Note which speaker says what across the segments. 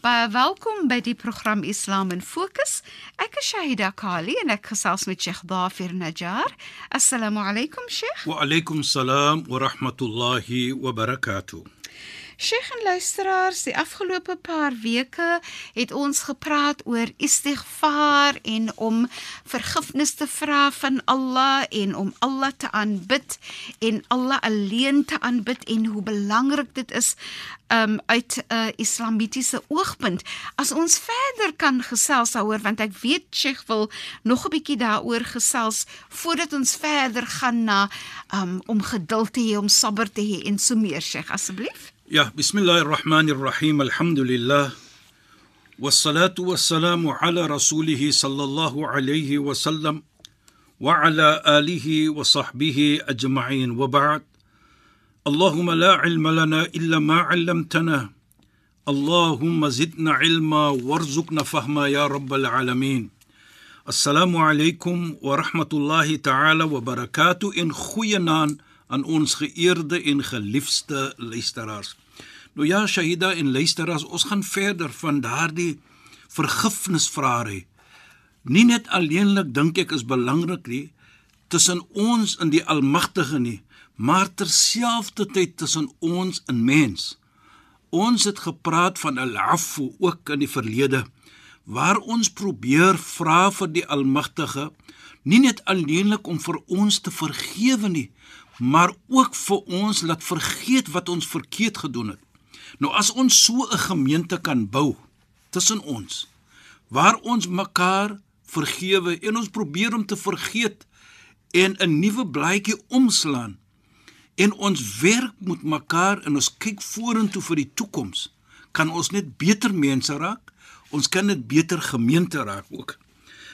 Speaker 1: Baie welkom by die program Islam in Fokus. Ek is Shahida Kali en ek gesels met Sheikh Dafir Najjar. Assalamu alaykum Sheikh.
Speaker 2: Wa alaykum salaam wa rahmatullahi wa barakatuh.
Speaker 1: Sheikh en luisteraars, die afgelope paar weke het ons gepraat oor istighfar en om vergifnis te vra van Allah en om Allah te aanbid en Allah alleen te aanbid en hoe belangrik dit is um uit 'n uh, islamitiese oogpunt. As ons verder kan gesels daaroor want ek weet Sheikh wil nog 'n bietjie daaroor gesels voordat ons verder gaan na um om geduld te hê, om sabber te hê en so meer Sheikh asseblief.
Speaker 2: يا بسم الله الرحمن الرحيم الحمد لله والصلاة والسلام على رسوله صلى الله عليه وسلم وعلى آله وصحبه أجمعين. وبعد اللهم لا علم لنا إلا ما علمتنا اللهم زدنا علما وارزقنا فهما يا رب العالمين. السلام عليكم ورحمة الله تعالى وبركاته. إن خينان aan ons geëerde en geliefde luisteraars. Nou ja, Shahida en luisteraars, ons gaan verder van daardie vergifnisvrae. Nie net alleenlik dink ek is belangrik nie tussen ons en die Almagtige nie, maar terselfdertyd tussen ons en mens. Ons het gepraat van al-afu ook in die verlede waar ons probeer vra vir die Almagtige nie net alleenlik om vir ons te vergewe nie, maar ook vir ons laat vergeet wat ons verkeerd gedoen het. Nou as ons so 'n gemeente kan bou tussen ons waar ons mekaar vergewe en ons probeer om te vergeet en 'n nuwe blaadjie omslaan en ons werk met mekaar en ons kyk vorentoe vir die toekoms kan ons net beter mense raak ons kan net beter gemeente raak ook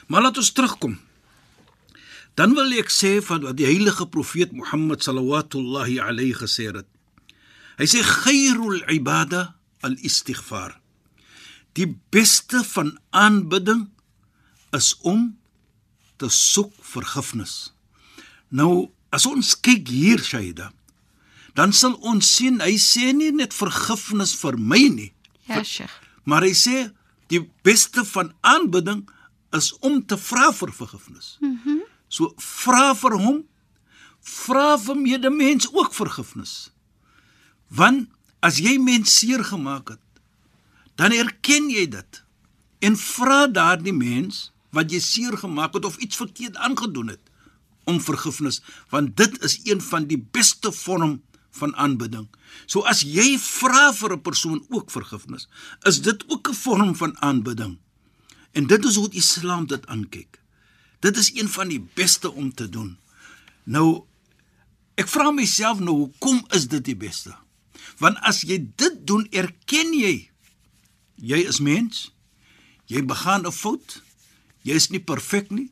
Speaker 2: maar laat ons terugkom Dan wil ek sê van wat die heilige profeet Mohammed sallallahu alayhi gesê het. Hy sê khairul ibada al-istighfar. Die beste van aanbidding is om te soek vergifnis. Nou, as ons kyk hier Shaida, dan sal ons sien hy sê nie net vergifnis vir my nie.
Speaker 1: Ja, Sheikh.
Speaker 2: Maar hy sê die beste van aanbidding is om te vra vir vergifnis. Mhm. Mm So vra vir hom, vra vir medemens ook vergifnis. Want as jy mens seer gemaak het, dan erken jy dit en vra daardie mens wat jy seer gemaak het of iets verkeerd aangedoen het om vergifnis, want dit is een van die beste vorm van aanbidding. So as jy vra vir 'n persoon ook vergifnis, is dit ook 'n vorm van aanbidding. En dit is hoe die Islam dit aankyk. Dit is een van die beste om te doen. Nou ek vra myself nou hoekom is dit die beste? Want as jy dit doen, erken jy jy is mens. Jy begaan 'n fout. Jy is nie perfek nie.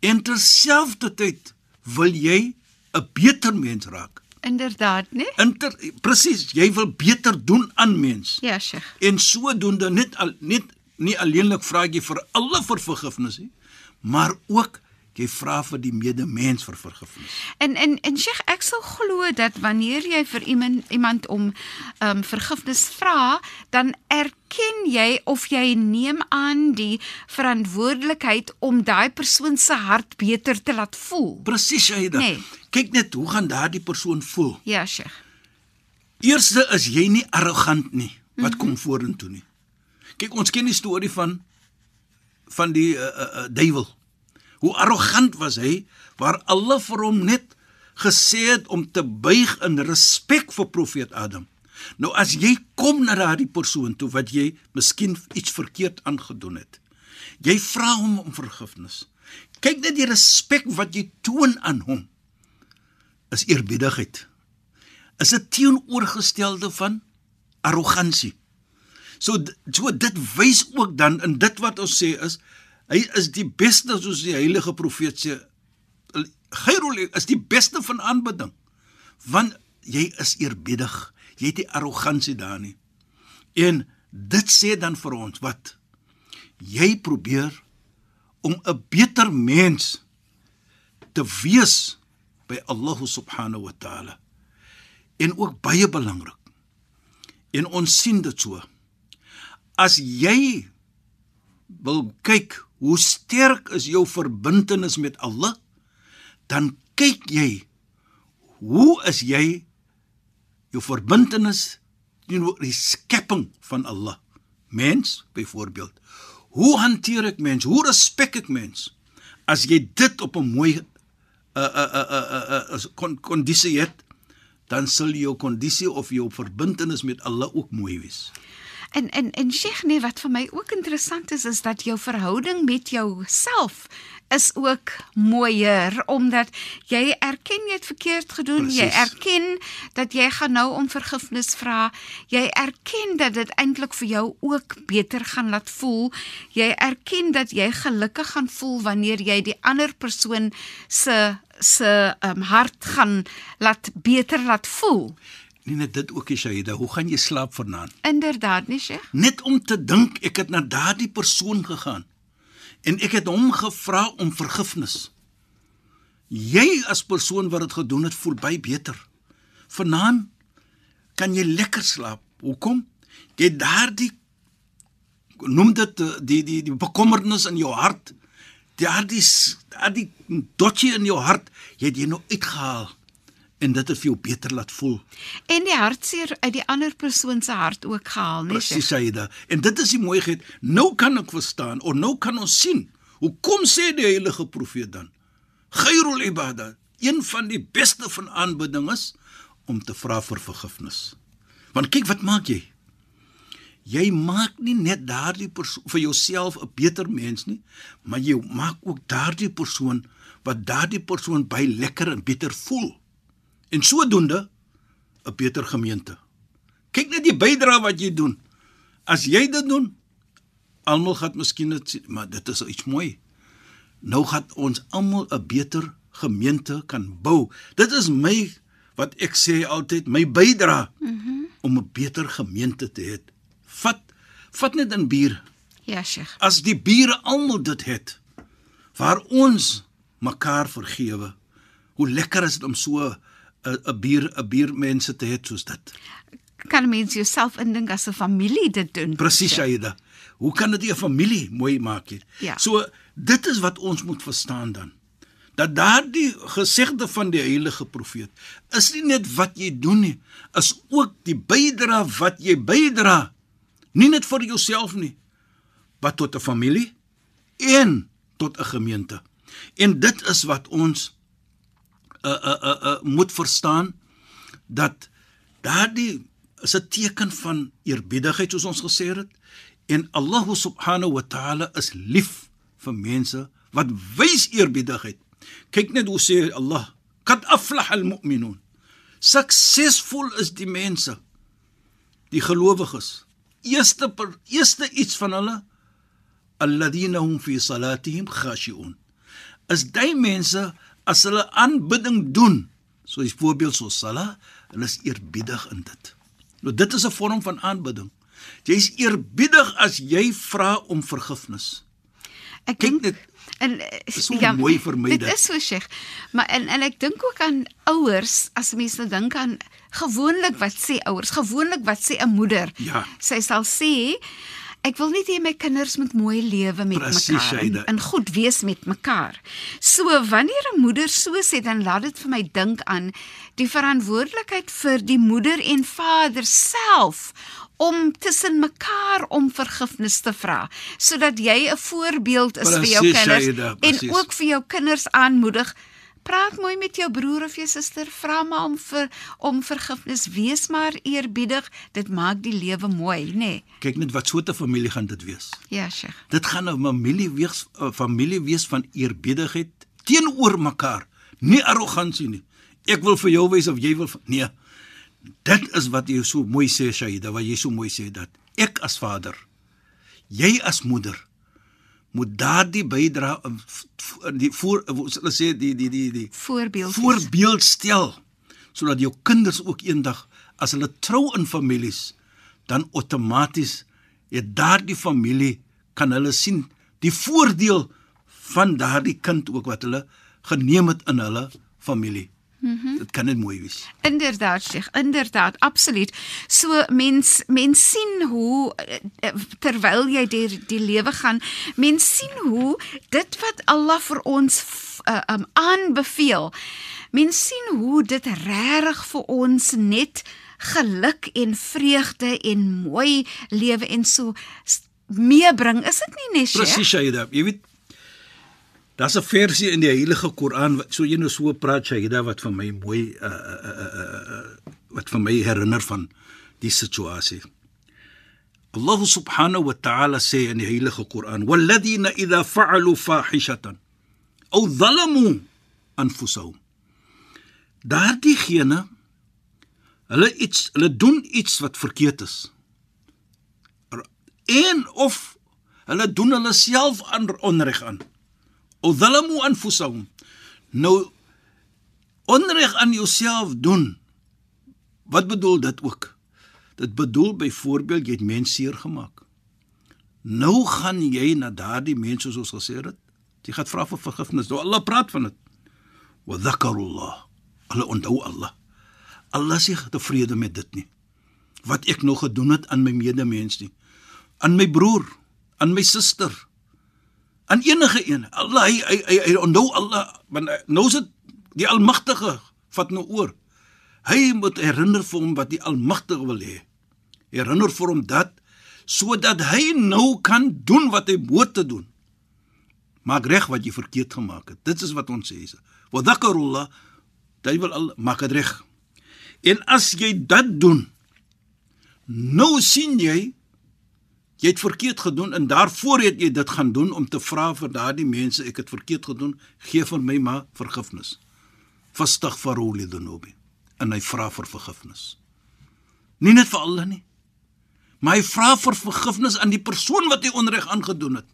Speaker 2: En terselfdertyd wil jy 'n beter mens raak.
Speaker 1: Inderdaad, né?
Speaker 2: Inter presies, jy wil beter doen aan mens.
Speaker 1: Ja, Sheikh.
Speaker 2: En sodoende net al net nie alleenlik vra jy vir alle vir vergifnis nie, maar ook jy vra vir die medemens vir vergifnis.
Speaker 1: En en en Sheikh, ek sal glo dat wanneer jy vir iemand iemand om ehm um, vergifnis vra, dan erken jy of jy neem aan die verantwoordelikheid om daai persoon se hart beter te laat voel.
Speaker 2: Presies, Shaida.
Speaker 1: Nee.
Speaker 2: Kyk net hoe gaan daardie persoon voel.
Speaker 1: Ja, Sheikh.
Speaker 2: Eerste is jy nie arrogant nie wat kom vorentoe nie. Kyk, ons ken die storie van van die uh, uh, duiwel. Hoe arrogant was hy waar alle vir hom net gesê het om te buig in respek vir profeet Adam. Nou as jy kom na daardie persoon toe wat jy miskien iets verkeerd aangedoen het. Jy vra hom om vergifnis. Kyk net die respek wat jy toon aan hom. Is eerbiedigheid. Is 'n teenoorgestelde van arrogansie. So so dit wys ook dan in dit wat ons sê is hy is die beste soos die heilige profeet sê Khairul is die beste van aanbidding. Want jy is eerbiedig. Jy het nie arrogansie daar nie. En dit sê dan vir ons wat jy probeer om 'n beter mens te wees by Allah subhanahu wa taala. En ook baie belangrik. En ons sien dit so. As jy wil kyk hoe sterk is jou verbintenis met Allah, dan kyk jy hoe is jy jou verbintenis teenoor die skepping van Allah? Mens byvoorbeeld. Hoe hanteer ek mens? Hoe respek ek mens as jy dit op 'n mooi 'n 'n 'n 'n kondisie het? Dan sal jou kondisie of jou verbintenis met Allah ook mooi wees
Speaker 1: En en en Sheikh nee wat vir my ook interessant is is dat jou verhouding met jouself is ook mooier omdat jy erken jy het verkeerd gedoen, Precies. jy erken dat jy gaan nou om vergifnis vra. Jy erken dat dit eintlik vir jou ook beter gaan laat voel. Jy erken dat jy gelukkig gaan voel wanneer jy die ander persoon se se um, hart gaan laat beter laat voel.
Speaker 2: Nie net dit ook, Shaida, hoe gaan jy slaap vanaand?
Speaker 1: Inderdaad, nie, Sheikh.
Speaker 2: Net om te dink ek het na daardie persoon gegaan en ek het hom gevra om vergifnis. Jy as persoon wat dit gedoen het, voel baie beter. Vanaand kan jy lekker slaap. Hoekom? Jy daardie noem dit eh, die die die bekommernis in jou hart, daardie daardie dotjie in jou hart, jy het jy nou uitgehaal en dit het vir jou beter laat voel.
Speaker 1: En die hartseer uit die ander persoon se hart ook gehaal, nee.
Speaker 2: Presies, Saida. En dit is die mooiheid. Nou kan ek verstaan of nou kan ons sien. Hoe kom sê die heilige profeet dan? Ghairul ibada, een van die beste van aanbidding is om te vra vir vergifnis. Want kyk wat maak jy? Jy maak nie net daardie persoon vir jouself 'n beter mens nie, maar jy maak ook daardie persoon wat daardie persoon baie lekker en beter voel en sodoende 'n beter gemeente. Kyk net die bydrae wat jy doen. As jy dit doen, almal gaan miskien dit sien, maar dit is iets mooi. Nou gaan ons almal 'n beter gemeente kan bou. Dit is my wat ek sê altyd, my bydrae mm -hmm. om 'n beter gemeente te hê. Vat vat net in bier.
Speaker 1: Ja, Sheikh.
Speaker 2: As die bure almal dit het waar ons mekaar vergewe. Hoe lekker is dit om so 'n bier 'n biermense te hê soos dit.
Speaker 1: Kan mens jouself indink as 'n familie dit doen?
Speaker 2: Presies, Aida. Hoe kan dit 'n familie mooi maak hier?
Speaker 1: Ja.
Speaker 2: So dit is wat ons moet verstaan dan. Dat daardie gesegde van die heilige profeet is nie net wat jy doen nie, is ook die bydra wat jy bydra. Nie net vir jouself nie, maar tot 'n familie en tot 'n gemeente. En dit is wat ons uh uh uh, uh moet verstaan dat daardie is 'n teken van eerbiedigheid soos ons gesê het en Allah subhanahu wa ta'ala is lief vir mense wat wys eerbiedigheid. Kyk net hoe sê Allah, "Qad aflaha al-mu'minun." Suksesvol is die mense die gelowiges. Eerste per, eerste iets van hulle alladhina hum fi salatihim khashi'un. Is daai mense as hulle aanbidding doen, soos voorbeeld so sala, hulle is eerbiedig in dit. Nou dit is 'n vorm van aanbidding. Jy is eerbiedig as jy vra om vergifnis.
Speaker 1: Ek dink dit en
Speaker 2: so ja, mooi vir my
Speaker 1: dit. Dit is so sê. Maar en en ek dink ook aan ouers as mense nou dink aan gewoonlik wat sê ouers, gewoonlik wat sê 'n moeder.
Speaker 2: Ja.
Speaker 1: Sy sal sê Ek wil net hê my kinders moet mooi lewe met
Speaker 2: Precies,
Speaker 1: mekaar en, en goed wees met mekaar. So wanneer 'n moeder so sê, dan laat dit vir my dink aan die verantwoordelikheid vir die moeder en vader self om tussen mekaar om vergifnis te vra sodat jy 'n voorbeeld is
Speaker 2: Precies,
Speaker 1: vir jou kinders
Speaker 2: Shaida,
Speaker 1: en ook vir jou kinders aanmoedig praat mooi met jou broer of jou suster, vra maar om vir om vergifnis, wees maar eerbiedig. Dit maak die lewe mooi, nê? Nee.
Speaker 2: Kyk net wat soorte familie gaan dit wees.
Speaker 1: Ja, Sheikh.
Speaker 2: Dit gaan 'n familie wees 'n familie wees van eerbiedigheid teenoor mekaar, nie arrogansie nie. Ek wil vir jou wys of jy wil nee. Dit is wat jy so mooi sê Shaida, wat jy so mooi sê dat ek as vader, jy as moeder moet daardie bydra die voor hulle sê die die die die
Speaker 1: voorbeeld
Speaker 2: voorbeeld stel sodat jou kinders ook eendag as hulle trou in families dan outomaties het daardie familie kan hulle sien die voordeel van daardie kind ook wat hulle geneem het in hulle familie. Mm dit kan net mooi wees.
Speaker 1: Inderdaad, Sheikh, inderdaad, absoluut. So mens mens sien hoe eh, terwyl jy deur die, die lewe gaan, mens sien hoe dit wat Allah vir ons uh, um aanbeveel. Mens sien hoe dit regtig vir ons net geluk en vreugde en mooi lewe en so meebring. Is dit nie net, Sheikh?
Speaker 2: Presies, Shaida. Jy weet Daar's 'n versie in die Heilige Koran wat so jy nou so praat Shaida wat vir my mooi uh, uh, uh, uh, wat vir my herinner van die situasie. Allah subhanahu wa ta'ala sê in die Heilige Koran: "Walladhina idha fa'alu fahishatan aw zalamu anfusahum." Daardiegene hulle iets hulle doen iets wat verkeerd is. En of hulle doen hulle self onreg aan. Zalamu anfusahum. Nou onreg aan jouself doen wat bedoel dit ook? Dit bedoel byvoorbeeld jy het mense seer gemaak nou gaan jy na daardie mense soos ons gesê het jy gaan vra vir vergifnis nou Allah praat van dit wa dhakarullah hulle onthou Allah. Allah sê tevrede met dit nie. Wat ek nog gedoen het aan my medemens nie. Aan my broer aan my suster aan enige een. Allah hy hy hy, hy onthou Allah, want nou is dit die Almagtige vat nou oor. Hy moet herinner vir hom wat die Almagtige wil hê. Herinner vir hom dat sodat hy nou kan doen wat hy moet te doen. Maak reg wat jy verkeerd gemaak het. Dit is wat ons sê. Wa dhakarullah, jy wil al maak reg. En as jy dit doen, nou sien jy Jy het verkeerd gedoen en daarvoor het jy dit gaan doen om te vra vir daardie mense ek het verkeerd gedoen, gee vir my maar vergifnis. Fastaghfiru li dhunubi. En hy vra vir vergifnis. Nie net vir Allah nie. Maar hy vra vir vergifnis aan die persoon wat hy onreg aangedoen het.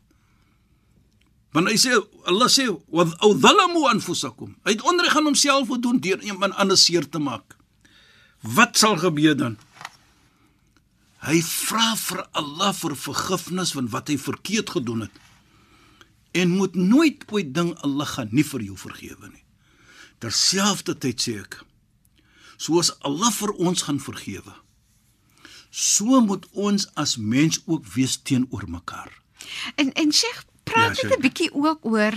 Speaker 2: Want hy sê Allah sê wa dhalamu anfusakum. Hy het onreg aan homself gedoen deur iemand anders seer te maak. Wat sal gebeur dan? Hy vra vir Allah vir vergifnis van wat hy verkeerd gedoen het. En moet nooit ooit ding Allah gaan nie vir jou vergewe nie. Terselfdertyd sê ek, soos Allah vir ons gaan vergewe, so moet ons as mens ook wees teenoor mekaar.
Speaker 1: En en Sheikh, praat ja, net 'n bietjie ook oor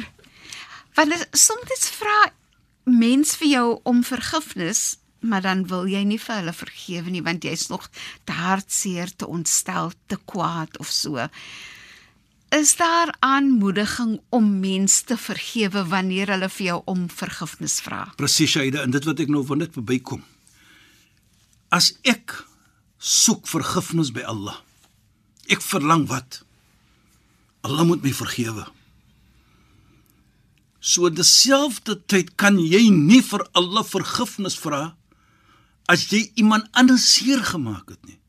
Speaker 1: want soms vra mens vir jou om vergifnis maar dan wil jy nie vir hulle vergewe nie want jy's nog te hartseer, te ontstel, te kwaad of so. Is daar aanmoediging om mense te vergewe wanneer hulle vir jou om vergifnis vra?
Speaker 2: Presies, Shaida, en dit wat ek nou van dit verbykom. As ek soek vergifnis by Allah. Ek verlang wat? Allah moet my vergewe. So dieselfde tyd kan jy nie vir Allah vergifnis vra as jy iemand anders seer gemaak het nie.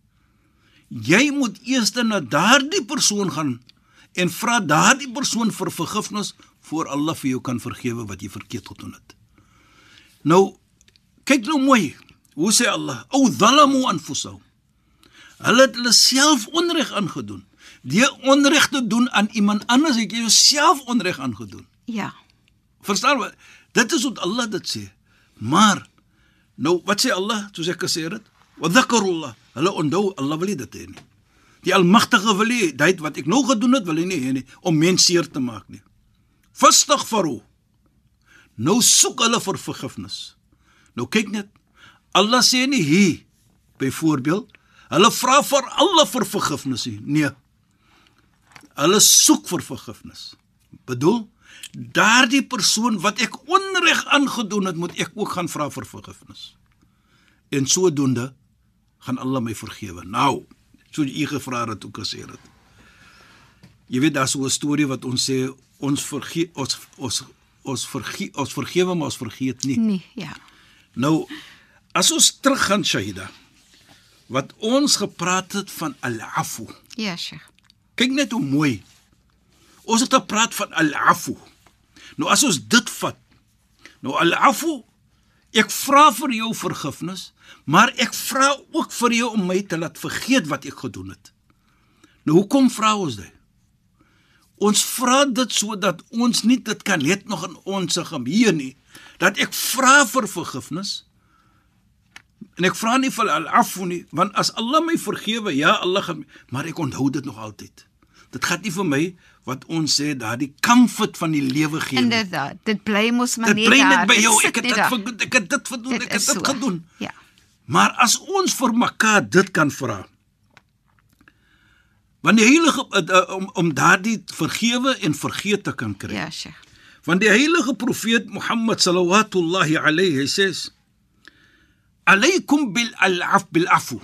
Speaker 2: Jy moet eers na daardie persoon gaan en vra daardie persoon vir vergifnis voor Allah vir jou kan vergewe wat jy verkeerd gedoen het. Nou kyk nou mooi. Hoe sê Allah? O zalamu anfusahum. Hulle het hulle self onreg aangedoen. Die onreg te doen aan iemand anders het jy jouself onreg aangedoen.
Speaker 1: Ja.
Speaker 2: Verstaan jy? Dit is wat Allah dit sê. Maar Nou wat sê Allah soos ek gesê het? Wa dhakarullah. Hulle onthou Allah wil dit hê nie. Die Almagtige wil hê dit wat ek nou gedoen het wil hy nie hê nie om mense seer te maak nie. Fastaghfiru. Nou soek hulle vir vergifnis. Nou kyk net. Allah sê nie hier byvoorbeeld hulle vra vir Allah vir vergifnis nie. Nee. Hulle soek vir vergifnis. Bedoel daardie persoon wat ek onreg aangedoen het, moet ek ook gaan vra vir vergifnis. En sodoende gaan Allah my vergewe. Nou, so u gevra het ook gesê het. Jy weet daar's so 'n storie wat ons sê ons vergeet ons ons ons vergeet ons vergewe maar ons vergeet nie.
Speaker 1: Nee, ja.
Speaker 2: Nou as ons teruggaan Shahida wat ons gepraat het van al-afu.
Speaker 1: Ja, Sheikh.
Speaker 2: Kyk net hoe mooi. Ons het gepraat van al-afu. Nou as ons dit vat. Nou al-afu ek vra vir jou vergifnis, maar ek vra ook vir jou om my te laat vergeet wat ek gedoen het. Nou hoekom vra ons dit? Ons vra dit sodat ons nie dit kan net nog in ons geheue nie dat ek vra vir vergifnis en ek vra nie vir al-afu nie want as Allah my vergewe ja Allah maar ek onthou dit nog altyd dit gaan nie vir my wat ons sê daardie comfort van die lewe gee
Speaker 1: Inderdaad, dit bly mos maar
Speaker 2: dit
Speaker 1: net
Speaker 2: bly
Speaker 1: daar.
Speaker 2: net by
Speaker 1: Dit
Speaker 2: jou ek het dit ver- ek het dit verdoen
Speaker 1: Dit
Speaker 2: ek het dit
Speaker 1: so.
Speaker 2: gedoen
Speaker 1: Ja.
Speaker 2: Maar as ons vir mekaar dit kan vra. Want die heilige uh, om om daardie vergewe en vergeet te kan kry.
Speaker 1: Ja, Sheikh.
Speaker 2: Want die heilige profeet Mohammed sallallahu alayhi sê: "Alaykum bil al-af bil afu."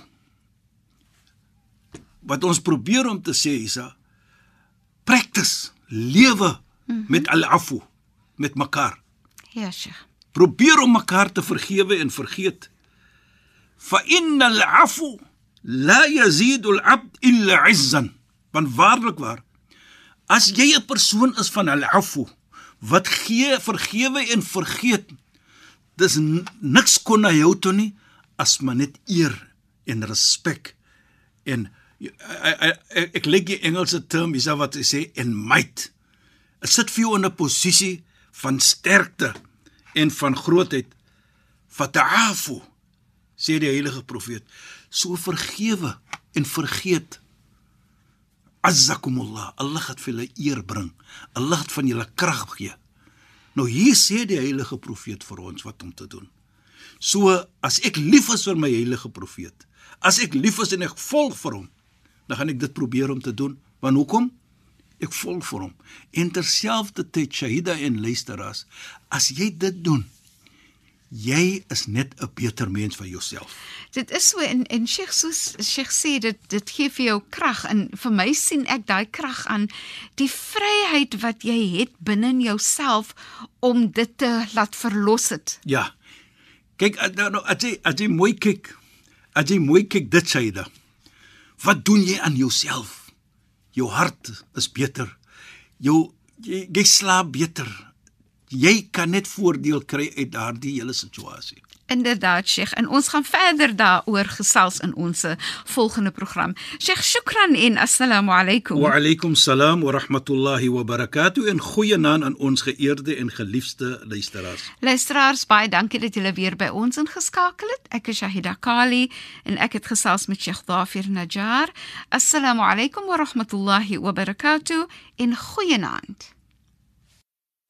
Speaker 2: Wat ons probeer om te sê is: practice, lewe mm -hmm. met al-afu met mekaar.
Speaker 1: Ja, Sheikh.
Speaker 2: Probeer om mekaar te vergewe en vergeet. Fa innal afu la yazidu al-abd illa 'izzan. Want waarlik waar as jy 'n persoon is van al-afu wat gee vergewe en vergeet, dis niks kon na jou toe nie as maar net eer en respek en ek ek, leg die Engelse term is wat hy sê en might. Dit sit vir jou in 'n posisie van sterkte en van grootheid. Fata'afu sê die heilige profeet, so vergewe en vergeet. Azzakumullah, Allah het vir julle eer bring. Allah het van julle krag gee. Nou hier sê die heilige profeet vir ons wat om te doen. So as ek lief is vir my heilige profeet, as ek lief is en ek volg vir hom, dan gaan ek dit probeer om te doen. Want hoekom? Ek volg vir hom. En terselfdertyd Shahida en luisteraars, as jy dit doen, jy is net 'n beter mens vir jouself.
Speaker 1: Dit is so en en Sheikh soos Sheikh sê dit dit gee vir jou krag en vir my sien ek daai krag aan die vryheid wat jy het binne in jouself om dit te laat verlos het.
Speaker 2: Ja. Kyk, nou nou, as jy as jy mooi kyk, as jy mooi kyk dit Shahida. Wat doen jy aan jouself? Jou hart is beter. Jou jy, jy slaap beter. Jy kan net voordeel kry uit daardie hele situasie.
Speaker 1: Inderdaad Sheikh en ons gaan verder daaroor gesels in ons volgende program. Sheikh shukran en assalamu alaykum.
Speaker 2: Wa alaykum salaam wa rahmatullahi wa barakatuh en goeienaand aan ons geëerde en geliefde luisteraars.
Speaker 1: Luisteraars, baie dankie dat julle weer by ons ingeskakel het. Ek is Shahida Kali en ek het gesels met Sheikh Dafir Najjar. Assalamu alaykum wa rahmatullahi wa barakatuh en goeienaand.